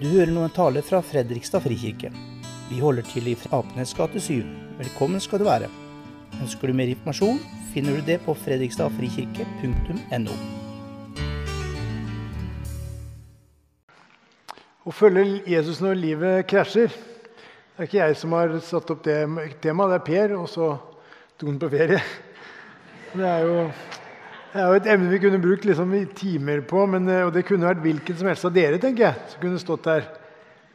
Du hører nå en tale fra Fredrikstad frikirke. Vi holder til i Apenes gate 7. Velkommen skal du være. Ønsker du mer informasjon, finner du det på fredrikstadfrikirke.no. Å følge Jesus når livet krasjer. Det er ikke jeg som har satt opp det temaet, det er Per, og så tok han på ferie. Det er jo, det er jo et emne vi kunne brukt liksom timer på, men, eh, og det kunne vært hvilken som helst av dere tenker jeg, som kunne stått der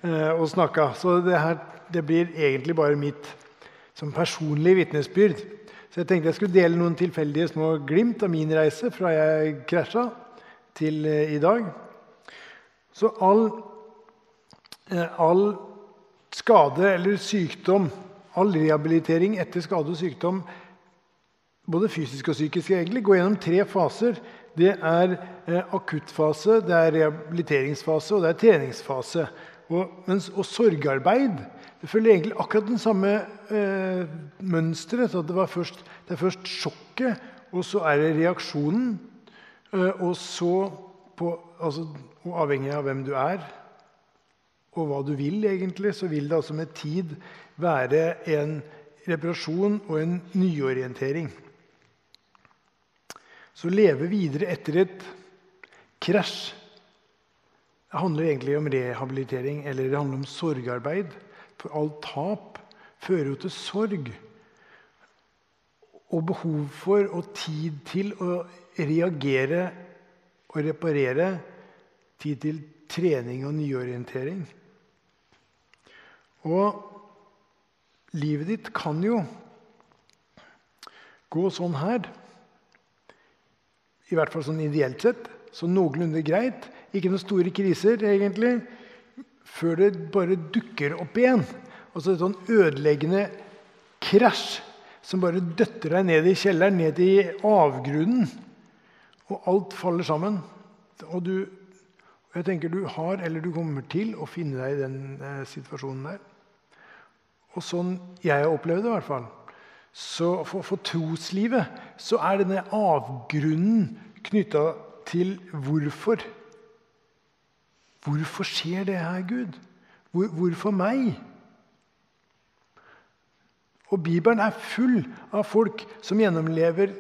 eh, og snakka. Så det, her, det blir egentlig bare mitt som personlig vitnesbyrd. Så jeg tenkte jeg skulle dele noen tilfeldige små glimt av min reise fra jeg krasja til eh, i dag. Så all Eh, all skade eller sykdom, all rehabilitering etter skade og sykdom, både fysisk og psykisk, egentlig, går gjennom tre faser. Det er eh, akuttfase, det er rehabiliteringsfase og det er treningsfase. Og, mens, og sorgarbeid det følger egentlig akkurat den samme eh, mønsteret. Det, det, er først sjokket, og så er det reaksjonen. Eh, og så, på, altså, og avhengig av hvem du er, og hva du vil, egentlig, så vil det altså med tid være en reparasjon og en nyorientering. Så leve videre etter et krasj det handler egentlig om rehabilitering eller det handler om sorgarbeid. For alt tap fører jo til sorg. Og behov for og tid til å reagere og reparere. Tid til trening og nyorientering. Og livet ditt kan jo gå sånn her. I hvert fall sånn ideelt sett. Så noenlunde greit. Ikke noen store kriser, egentlig. Før det bare dukker opp igjen. Altså et sånn ødeleggende krasj som bare døtter deg ned i kjelleren, ned i avgrunnen. Og alt faller sammen. Og du, jeg tenker du har, eller du kommer til, å finne deg i den eh, situasjonen der. Og sånn jeg har opplevd det, i hvert fall. Så for, for troslivet så er denne avgrunnen knytta til hvorfor. Hvorfor skjer det her, Gud? Hvor, hvorfor meg? Og Bibelen er full av folk som gjennomlever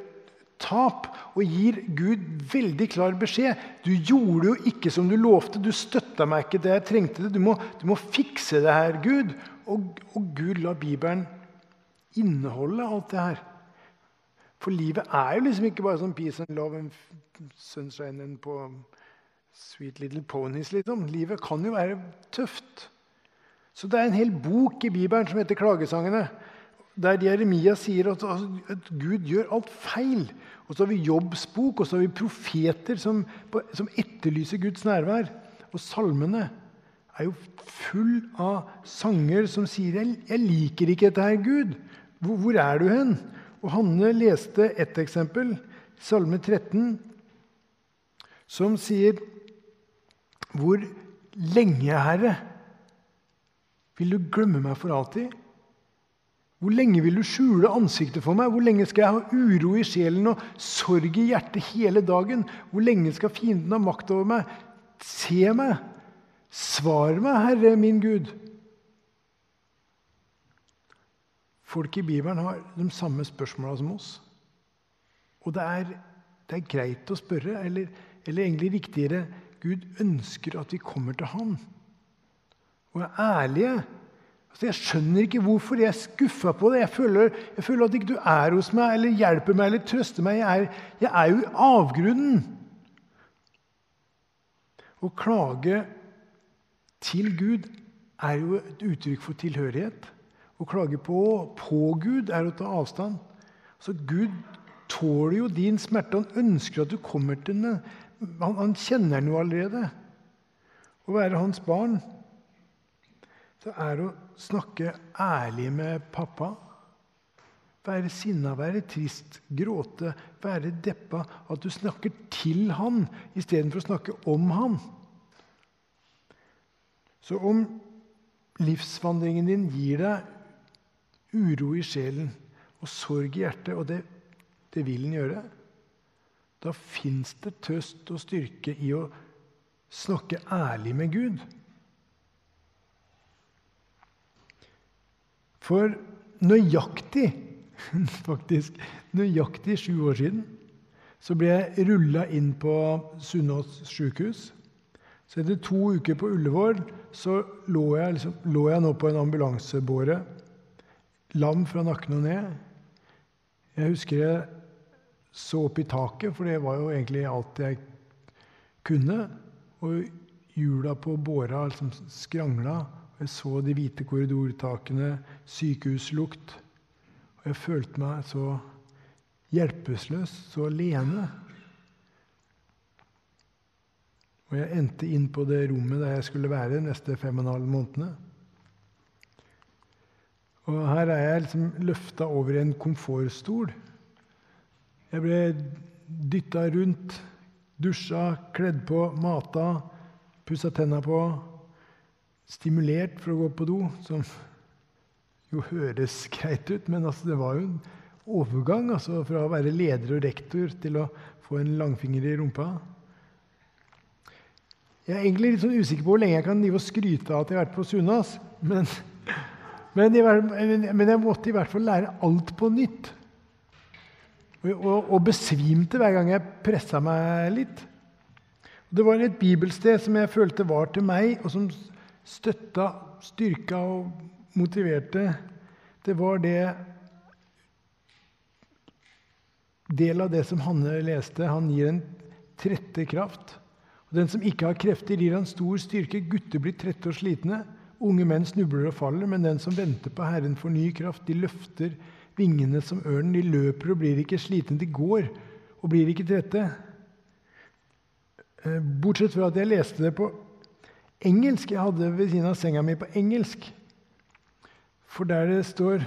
tap og gir Gud veldig klar beskjed. Du gjorde jo ikke som du lovte. Du støtta meg ikke da jeg trengte det. Du må, du må fikse det her, Gud. Og, og Gud lar Bibelen inneholde alt det her. For livet er jo liksom ikke bare sånn peace and love and sunshine and på Sweet Little Ponies. liksom. Livet kan jo være tøft. Så det er en hel bok i Bibelen som heter Klagesangene der Jeremia sier at, at, Gud gjør alt feil. Og så har vi Jobbs bok, og så har vi profeter som, som etterlyser Guds nærvær. Og salmene er jo full av sanger som sier 'Jeg liker ikke dette her, Gud'. Hvor, hvor er du hen? Og Hanne leste et eksempel, Salme 13, som sier 'Hvor lenge, Herre, vil du glemme meg for alltid?' Hvor lenge vil du skjule ansiktet for meg? Hvor lenge skal jeg ha uro i sjelen og sorg i hjertet hele dagen? Hvor lenge skal fienden ha makt over meg? Se meg! Svar meg, Herre min Gud! Folk i Bibelen har de samme spørsmåla som oss. Og det er, det er, greit å spørre, eller, eller egentlig riktigere Gud ønsker at vi kommer til Han og er ærlige Altså, jeg skjønner ikke hvorfor. Jeg er skuffa på det. Jeg føler, jeg føler, at ikke du er hos meg eller hjelper meg eller trøster meg. Jeg er, jeg er jo i avgrunnen. Å klage til Gud er jo et uttrykk for tilhørighet. Å klage på, på Gud er å ta avstand. Så Gud tåler jo din smerte. Han ønsker at du kommer til den. Han, han kjenner den jo allerede. Å være hans barn det er å snakke ærlig med pappa. Være sinna, være trist, gråte, være deppa. At du snakker til han istedenfor å snakke om han. Så om livsvandringen din gir deg uro i sjelen og sorg i hjertet, og det, det vil han gjøre, da fins det trøst og styrke i å snakke ærlig med Gud. For nøyaktig, faktisk, nøyaktig sju år siden så ble jeg rulla inn på Sunnaas sjukehus. Så etter to uker på Ullevål så lå jeg, liksom, lå jeg nå på en ambulansebåre Lam fra nakken og ned. Jeg husker jeg så opp i taket, for det var jo egentlig alt jeg kunne. Og hjula på båra liksom skrangla. Jeg så de hvite korridortakene, sykehuslukt. Og jeg følte meg så hjelpeløs, så alene. Og jeg endte inn på det rommet der jeg skulle være de neste fem og en halv månedene. Og her er jeg liksom løfta over en komfortstol. Jeg ble dytta rundt, dusja, kledd på, mata, pussa tenna på stimulert for å gå på do, som jo høres greit ut, men altså, det var jo en overgang altså, fra å være leder og rektor til å få en langfinger i rumpa. Jeg er egentlig litt sånn usikker på hvor lenge jeg kan skryte av at jeg har vært på Sunas. Men, men, men, jeg måtte i hvert fall lære alt på nytt. Og, og, og besvimte hver gang jeg pressa meg litt. Det var et bibelsted som jeg følte var til meg, og som støtta, styrka og motiverte, det var det Del av det som Hanne leste, han gir en trette kraft. Og Den som ikke har krefter, gir han stor styrke. Gutter blir trette og slitne. Unge menn snubler og faller, men den som venter på Herren, får ny kraft. De løfter vingene som ørnen. De løper og blir ikke slitne. De går og blir ikke trette. Eh, bortsett fra at jeg leste det på engelsk. Jeg hadde ved siden av senga mi på engelsk. For der det står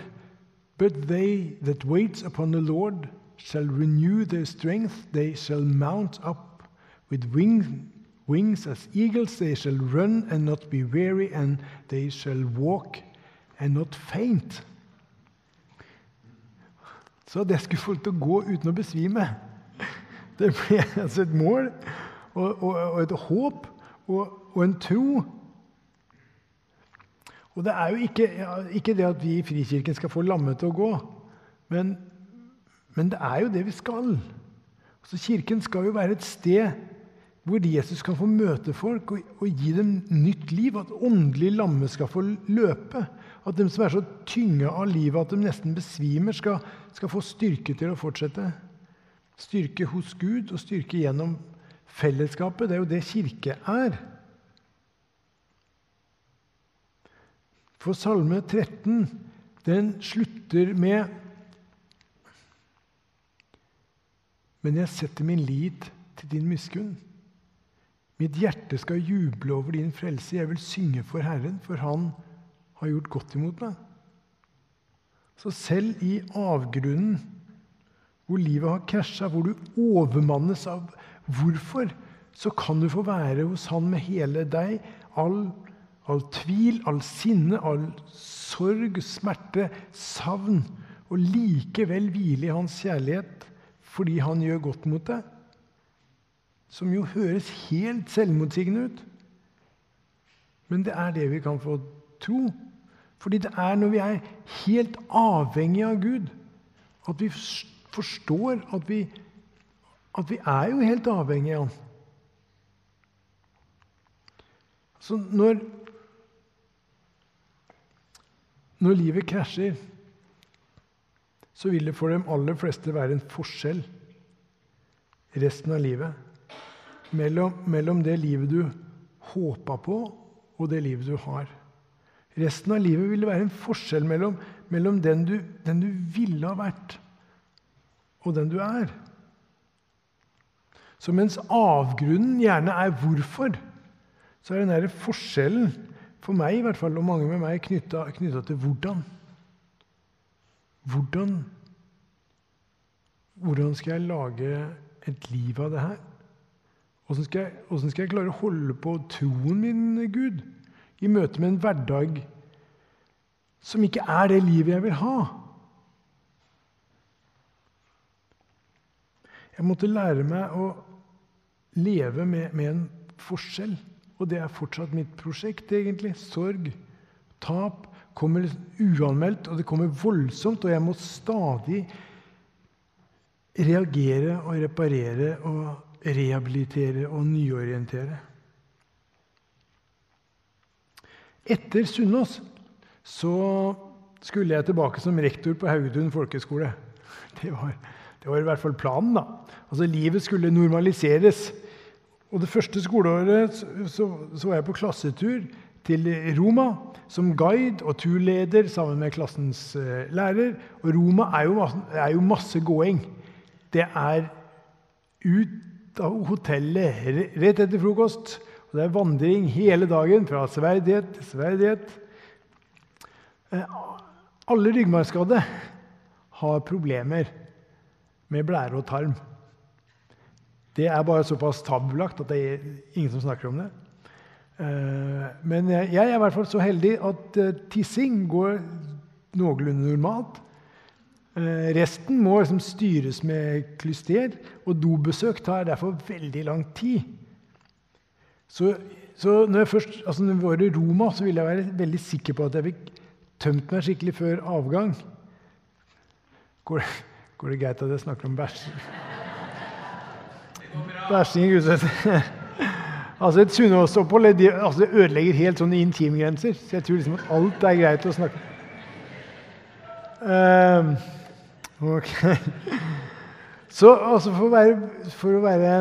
But they that waits upon the Lord shall renew their strength. They shall mount up with wings, wings as eagles. They shall run and not be weary, and they shall walk and not faint. Så det skulle få til å gå uten å besvime. Det ble altså et mål og, og, og et håp og, og en tro. Og det er jo ikke, ikke, det at vi i Frikirken skal få lammet til å gå, men, men det er jo det vi skal. Så Kirken skal jo være et sted hvor Jesus kan få møte folk og, og gi dem nytt liv. At åndelig lamme skal få løpe. At de som er så tynge av livet at de nesten besvimer, skal, skal få styrke til å fortsette. Styrke hos Gud og styrke gjennom fellesskapet. Det er jo det kirke er. For Salme 13 den slutter med Men jeg setter min lit til din miskunn. Mitt hjerte skal juble over din frelse. Jeg vil synge for Herren, for Han har gjort godt imot meg. Så selv i avgrunnen, hvor livet har krasja, hvor du overmannes av hvorfor, så kan du få være hos Han med hele deg, all all tvil, all sinne, all sorg, smerte, savn, og likevel hvile i hans kjærlighet fordi han gjør godt mot deg. Som jo høres helt selvmotsigende ut. Men det er det vi kan få tro. Fordi det er når vi er helt avhengige av Gud, at vi forstår at vi, at vi er jo helt avhengige av Han. Så når Når livet krasjer, så vil det for de aller fleste være en forskjell resten av livet mellom, mellom det livet du håpa på, og det livet du har. Resten av livet vil det være en forskjell mellom, mellom den, du, den, du, ville ha vært, og den du er. Så mens avgrunnen gjerne er hvorfor, så er den der forskjellen for meg i hvert fall, og mange med meg, knytta til hvordan. Hvordan Hvordan skal jeg lage et liv av det her? Hvordan skal, skal jeg klare å holde på troen min, Gud, i møte med en hverdag som ikke er det livet jeg vil ha? Jeg måtte lære meg å leve med, med en forskjell. Og det er fortsatt mitt prosjekt, egentlig. Sorg, tap, kommer uanmeldt, og det kommer voldsomt, og jeg må stadig reagere og reparere og rehabilitere og nyorientere. Etter Sunnaas så skulle jeg tilbake som rektor på Haugetun folkehøgskole. Det det var i hvert fall planen. da. Altså Livet skulle normaliseres. Og Det første skoleåret så, så var jeg på klassetur til Roma som guide og turleder sammen med klassens uh, lærer. Og Roma er jo, masse, er jo masse gåing. Det er ut av hotellet rett etter frokost. Og det er vandring hele dagen fra sverdighet til sverdighet. Uh, alle ryggmargskadde har problemer med blære og tarm. Det er bare såpass tabulagt at det er ingen som snakker om det. Eh, men jeg er i hvert fall så heldig at eh, tissing går noenlunde normalt. Eh, resten må liksom styres med klyster, og dobesøk tar derfor veldig lang tid. Så, så når, jeg først, altså når vi var i Roma, så ville jeg være veldig sikker på at jeg fikk tømt meg skikkelig før avgang. Går, går det greit at jeg snakker om bæsj? Bæsjing gudstjeneste. altså et sunnhåndsopphold altså det ødelegger helt sånne intimgrenser. Så jeg tror liksom at alt er greit å snakke um, Ok. Så altså for, å være, for å være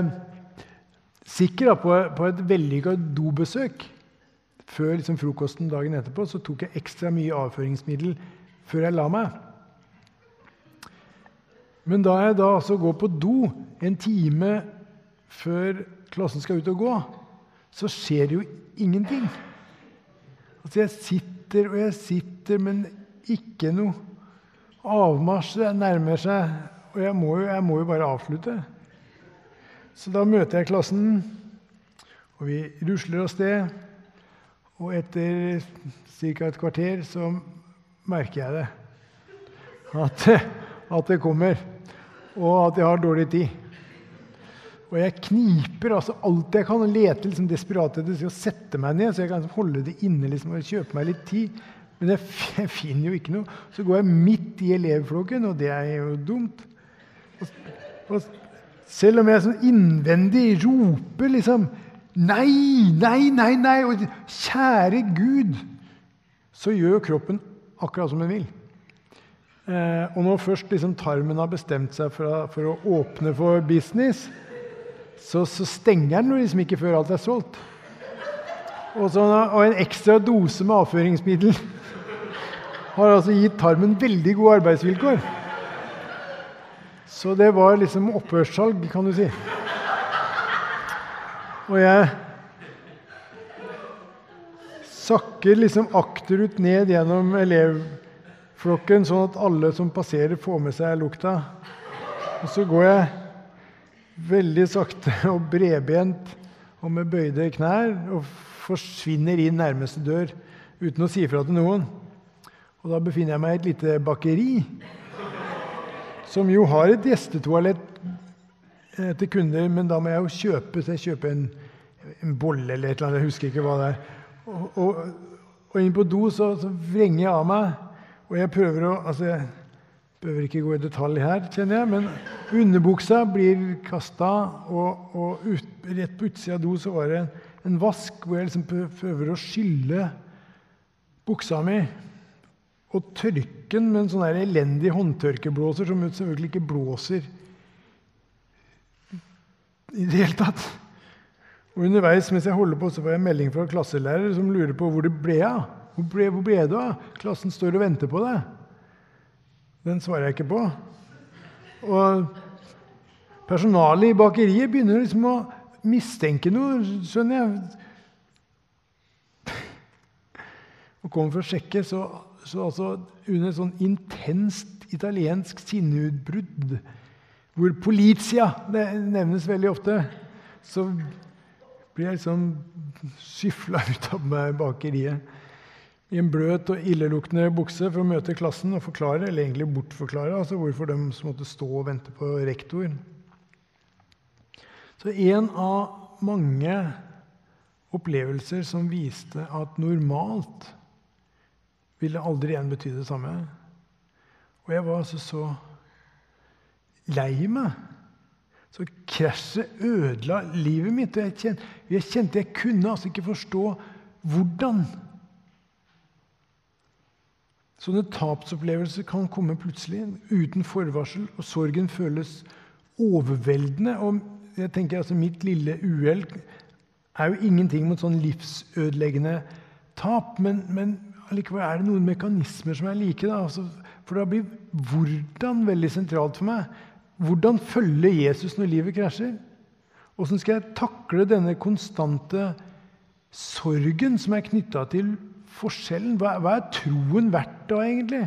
sikker på, på et vellykka dobesøk før liksom frokosten dagen etterpå så tok jeg ekstra mye avføringsmiddel før jeg la meg. Men da jeg da altså går på do en time før klassen skal ut og gå, så skjer det jo ingenting. Altså Jeg sitter og jeg sitter, men ikke noe avmarsj. Nærmer seg, og jeg må, jo, jeg må jo bare avslutte. Så da møter jeg klassen, og vi rusler av sted. Og etter ca. et kvarter så merker jeg det. At, at, det kommer. Og at jeg har dårlig tid. Og jeg kniper altså alt jeg kan og leter liksom desperat etter å sette meg ned, så jeg kan holde det inne liksom, og kjøpe meg litt tid. Men jeg, finner jo ikke noe. Så går jeg midt i elevflokken, og det er jo dumt. Og, og selv om jeg sånn innvendig roper liksom Nei, nei, nei, nei! Og kjære Gud! Så gjør kroppen akkurat som den vil. Eh, og når først liksom tarmen har bestemt seg for, for, å åpne for business, så, så stenger den liksom ikke før alt er solgt. Og, så, og en ekstra dose med avføringsmiddel har altså gitt tarmen veldig gode arbeidsvilkår. Så det var liksom opphørssalg, kan du si. Og jeg sakker liksom akterut ned gjennom elevflokken, sånn at alle som passerer, får med seg lukta. Og så går jeg veldig sakte og bredbent og med bøyde knær og forsvinner inn nærmeste dør uten å si fra til noen. Og da befinner jeg meg i et lite bakeri, som jo har et gjestetoalett Eh, til kunder, men da må jeg jo kjøpe så jeg kjøper en, en bolle eller et eller annet. Jeg husker ikke hva det er. Og, og, og inn på do så, så, vrenger jeg av meg, og jeg prøver å altså behøver ikke gå i detalj her, kjenner jeg, men underbuksa blir kasta, og, og ut, rett på utsida av do så var det en, vask hvor jeg liksom prøver å skylle buksa mi og tørken med en sånn elendig håndtørkeblåser som selvfølgelig ikke blåser i det hele tatt. Og Underveis mens jeg holder på, så får jeg en melding fra klasselærer som lurer på hvor det ble av. Hvor ble, hvor ble du av? Klassen står og venter på deg. Den svarer jeg ikke på. Og personalet i bakeriet begynner liksom å mistenke noe, skjønner jeg. Og kommer for å sjekke, så, så altså under et sånn intenst italiensk sinneutbrudd hvor Politia det nevnes veldig ofte, så blir jeg liksom skyfla ut av bakeriet i en bløt og illeluktende bukse for å møte klassen og forklare, eller egentlig bortforklare, altså hvorfor de måtte stå og vente på rektor. Så en av mange opplevelser som viste at normalt ville aldri igjen bety det samme. Og jeg var altså så lei meg. Så krasjet ødela livet mitt. Og jeg kjente, jeg kjente jeg kunne altså ikke forstå hvordan. Sånne tapsopplevelser kan komme plutselig, uten forvarsel, og sorgen føles overveldende. Og jeg tenker altså Mitt lille uhell er jo ingenting mot sånn livsødeleggende tap, men, men allikevel er det noen mekanismer som er like. Da. Altså, for da blir hvordan veldig sentralt for meg. Hvordan følge Jesus når livet krasjer? Åssen skal jeg takle denne konstante sorgen som er knytta til forskjellen? Hva, hva, er troen verdt da, egentlig?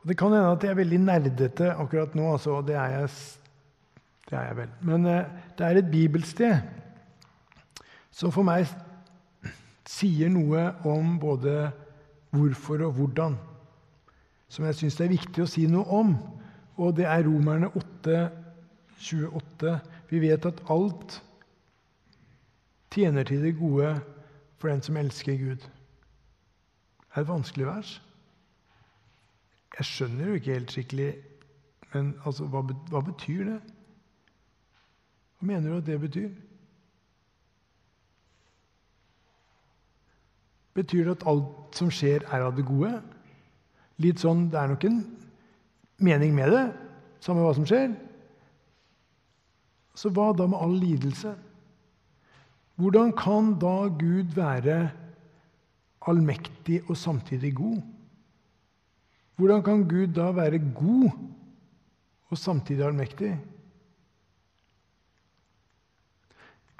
Og Det kan hende at jeg er veldig nerdete akkurat nå, altså, og det er jeg, det er jeg vel. Men eh, det er et bibelsted som for meg sier noe om både hvorfor og hvordan, som jeg syns det er viktig å si noe om. Og det er Romerne 8, 28. Vi vet at alt tjener til det gode for den som elsker Gud. Det er et vanskelig vers. Jeg skjønner jo ikke helt skikkelig Men altså, hva, hva betyr det? Hva mener du at det betyr? Betyr det at alt som skjer, er av det gode? Litt sånn, Det er nok en mening med det, samme hva som skjer. Så hva da med all lidelse? Hvordan kan da Gud være allmektig og samtidig god? Hvordan kan Gud da være god og samtidig allmektig?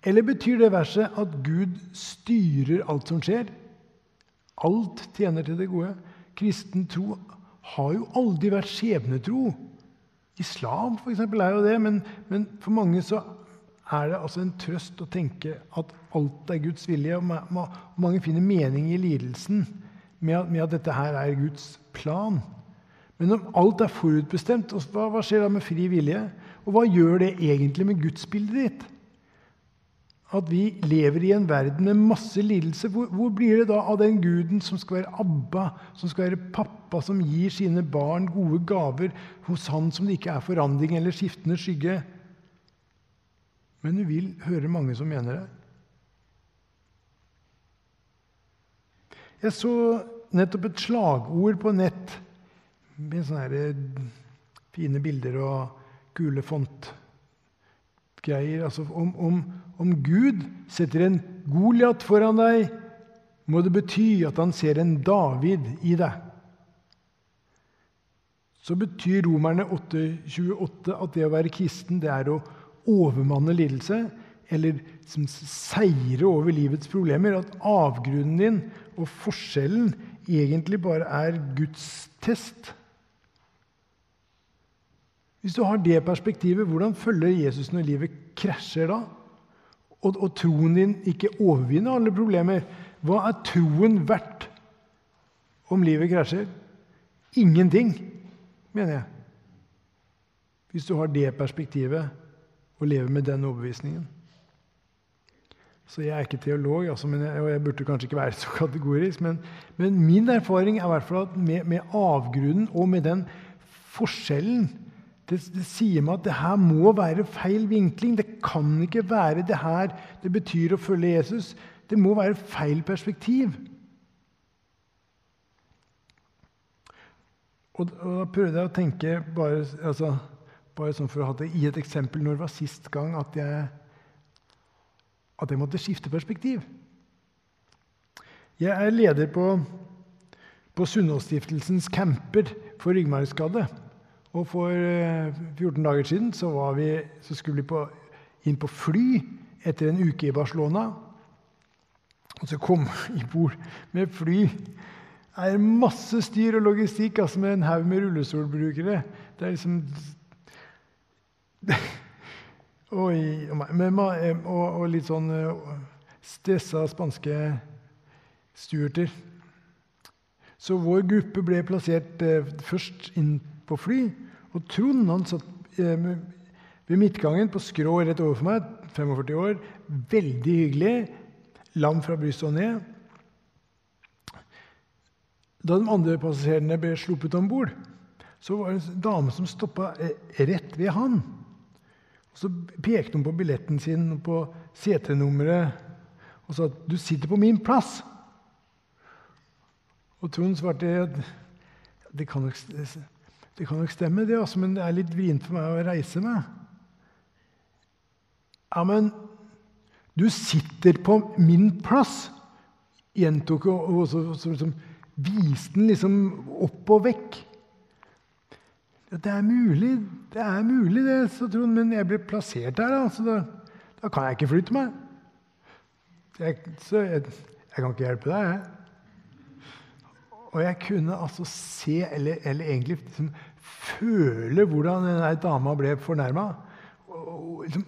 Eller betyr det verset at Gud styrer alt som skjer? Alt tjener til det gode. Kristen tro har jo aldri vært skjebnetro. Islam for eksempel, er jo det, men, men, for mange så er det altså en trøst å tenke at alt er Guds vilje. og Mange finner mening i lidelsen med at, med at, dette her er Guds plan. Men om alt er forutbestemt, hva, hva skjer da med fri vilje? Og hva gjør det egentlig med gudsbildet ditt? At vi lever i en verden med masse lidelse. Hvor, hvor, blir det da av den guden som skal være Abba, som skal være pappa, som gir sine barn gode gaver, hos han som det ikke er forandring eller skiftende skygge? Men du vil høre mange som mener det. Jeg så nettopp et slagord på nett med sånne fine bilder og gule fontgreier. Altså om, om, om Gud setter en Goliat foran deg, må det bety at han ser en David i deg. Så betyr Romerne 8,28 at det å være kristen det er å overmanne lidelse eller seire over livets problemer. At avgrunnen din og forskjellen egentlig bare er Guds test. Hvis du har det perspektivet, hvordan følger Jesus når livet krasjer da? Og, og troen din ikke overvinner alle problemer. Hva er troen verdt om livet krasjer? Ingenting, mener jeg. Hvis du har det perspektivet og lever med den overbevisningen. Så jeg er ikke teolog, altså, jeg, og jeg burde kanskje ikke være så kategorisk. Men, men min erfaring er i hvert fall at med, med avgrunnen og med den forskjellen det, det, sier meg at det her må være feil vinkling. Det kan ikke være det her det betyr å følge Jesus. Det må være feil perspektiv. Og, og Da prøvde jeg å tenke bare, altså, bare sånn for å ha det i et eksempel Når det var sist gang at jeg, at jeg måtte skifte perspektiv? Jeg er leder på, på Sunnaasstiftelsens camper for ryggmargskadde. Og for 14 eh, dager siden så, vi, så skulle vi på, inn på fly etter en uke i Barcelona. Og så kom vi i bord med fly. Det er masse styr og logistikk altså med en haug med rullestolbrukere. Det er liksom Oi, og, og, litt sånn eh, stressa spanske stuerter. Så vår gruppe ble plassert eh, først inn på fly. Og Trond han satt eh, ved midtgangen på skrå rett overfor meg, 45 år. Veldig hyggelig. lam fra brystet og ned. Da de andre passasjerene ble sluppet om bord, så var det en dame som stoppa eh, rett ved han. Så pekte hun på billetten sin og på setenummeret og sa at 'du sitter på min plass'. Og Trond svarte at det kan nok, det kan nok stemme, det, altså, men det er litt vrient for meg å reise meg. Ja, men du sitter på min plass, gjentok hun, og så, så, så, viste den liksom opp og vekk. Ja, det er mulig, det er mulig, det, sa Trond, men jeg ble plassert der, Altså, så da, da kan jeg ikke flytte meg. Jeg, så jeg, jeg kan ikke hjelpe deg, jeg. Og jeg kunne altså se, eller, eller egentlig liksom føle, hvordan denne dama ble fornærma. Liksom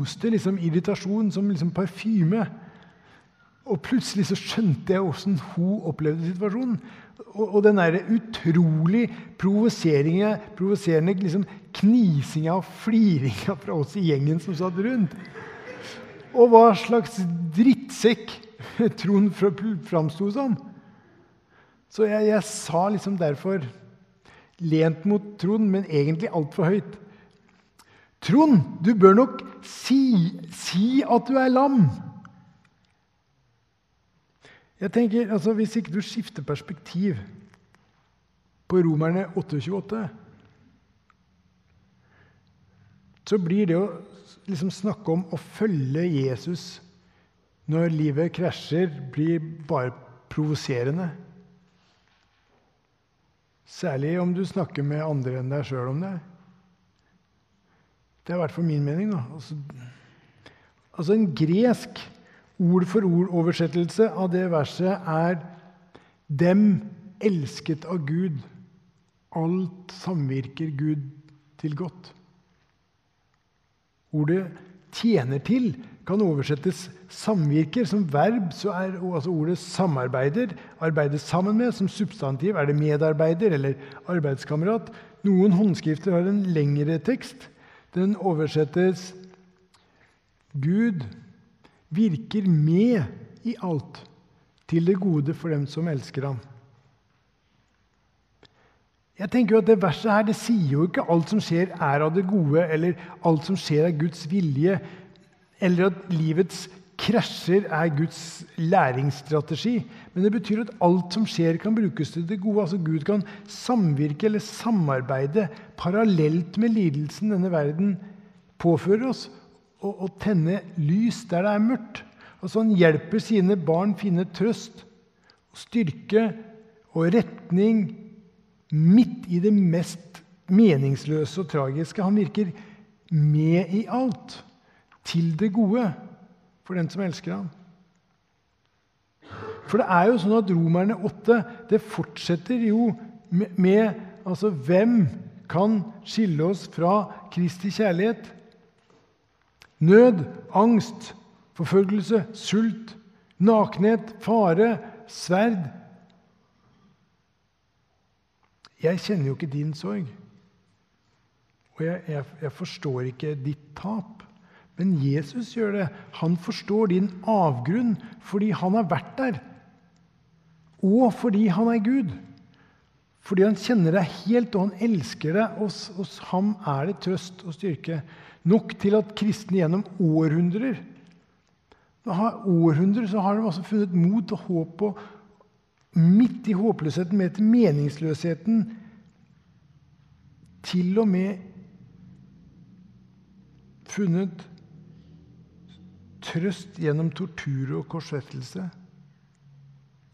oste liksom irritasjon som liksom parfyme. Og plutselig så skjønte jeg åssen hun opplevde situasjonen. Og, og den der utrolig provoserende liksom, knisinga og fliringa fra oss i gjengen som satt rundt. Og hva slags drittsekk Trond framsto som. Så jeg, jeg, sa liksom derfor, lent mot Trond, men egentlig altfor høyt Trond, du bør nok si, si at du er lam. Jeg tenker, altså Hvis ikke du skifter perspektiv på Romerne 828, så blir det å liksom snakke om å følge Jesus når livet krasjer, blir bare provoserende. Særlig om du snakker med andre enn deg sjøl om det. Det er i hvert fall min mening. da. Altså, altså En gresk ord-for-ord-oversettelse av det verset er 'Dem elsket av Gud'. Alt samvirker Gud til godt. Ordet 'tjener til' kan oversettes 'samvirker'. Som verb så er altså ordet 'samarbeider'. Arbeider sammen med. Som substantiv er det medarbeider eller arbeidskamerat. Noen håndskrifter har en lengre tekst. Den oversettes 'Gud virker med i alt til det gode for dem som elsker ham'. Jeg tenker jo at Det verset her, det sier jo ikke alt som skjer, er av det gode, eller alt som skjer, er Guds vilje, eller at livets krasjer er Guds læringsstrategi. Men det betyr at alt som skjer, kan brukes til det gode. Altså Gud kan samvirke eller samarbeide parallelt med lidelsen denne verden påfører oss, og, å tenne lys der det er mørkt. Altså Han hjelper sine barn finne trøst, styrke og retning midt i det mest meningsløse og tragiske. Han virker med i alt, til det gode, for den som elsker ham. For det er jo sånn at Romerne 8 det fortsetter jo med, med altså, Hvem kan skille oss fra Kristi kjærlighet? Nød, angst, forfølgelse, sult, nakenhet, fare, sverd, Jeg kjenner jo ikke din sorg. Og jeg, jeg, jeg, forstår ikke ditt tap. Men Jesus gjør det. Han forstår din avgrunn fordi han har vært der. Og fordi han er Gud. Fordi han kjenner deg helt, og han elsker deg. Og hos ham er det trøst og styrke. Nok til at kristne gjennom århundrer århundrer så har de altså funnet mot og håp og midt i håpløsheten, med til meningsløsheten, til og med funnet trøst gjennom tortur og korsfestelse.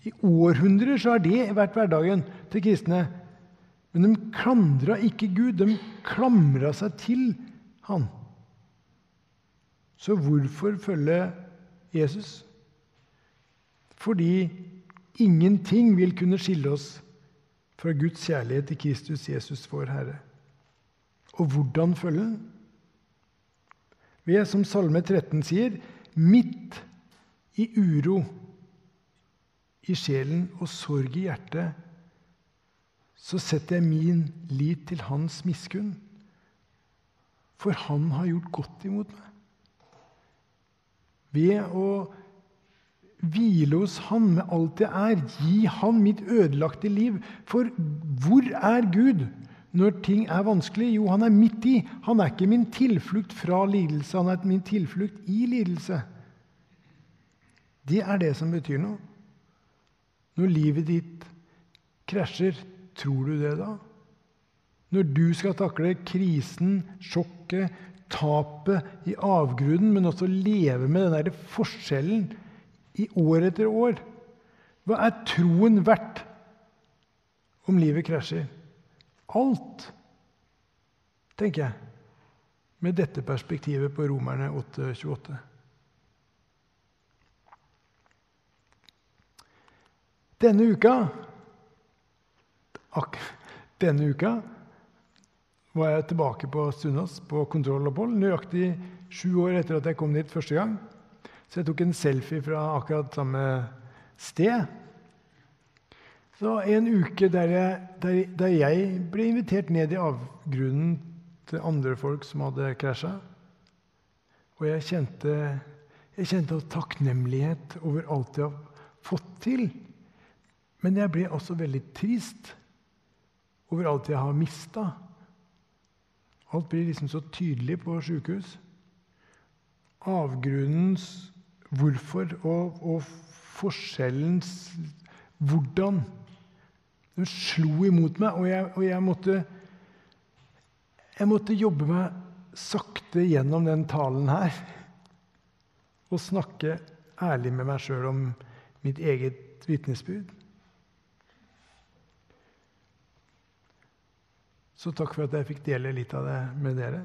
I århundrer så har det vært hverdagen til kristne. Men de klandra ikke Gud. De klamra seg til Han. Så hvorfor følge Jesus? Fordi Ingenting vil kunne skille oss fra Guds kjærlighet til Kristus Jesus, vår Herre. Og hvordan følge den? Ved, som Salme 13 sier, midt i uro i sjelen og sorg i hjertet, så setter jeg min lit til Hans miskunn. For Han har gjort godt imot meg. Ved å hvile hos Han med alt jeg er. Gi Han mitt ødelagte liv. For hvor er Gud når ting er vanskelig? Jo, han er midt i. Han er ikke min tilflukt fra lidelse, han er min tilflukt i lidelse. Det er det som betyr noe. Når livet ditt krasjer, tror du det da? Når du skal takle krisen, sjokket, tapet i avgrunnen, men også leve med den der forskjellen i år etter år Hva er troen verdt om livet krasjer? Alt, tenker jeg, med dette perspektivet på Romerne 8,28. Denne uka ak denne uka var jeg tilbake på Sunnaas på kontrollopphold. Nøyaktig sju år etter at jeg kom dit første gang. Så jeg tok en selfie fra akkurat samme sted. Så en uke der jeg, der, der jeg ble invitert ned i avgrunnen til andre folk som hadde krasja. Og jeg kjente, jeg kjente takknemlighet over alt jeg har fått til. Men jeg ble også veldig trist over alt jeg har mista. Alt blir liksom så tydelig på sjukehus. Avgrunnens hvorfor og, og forskjellens hvordan. Den slo imot meg, og jeg, og jeg, måtte Jeg måtte jobbe meg sakte gjennom den talen her. Og snakke ærlig med meg sjøl om mitt eget vitnesbyrd. Så takk for at jeg fikk dele litt av det med dere.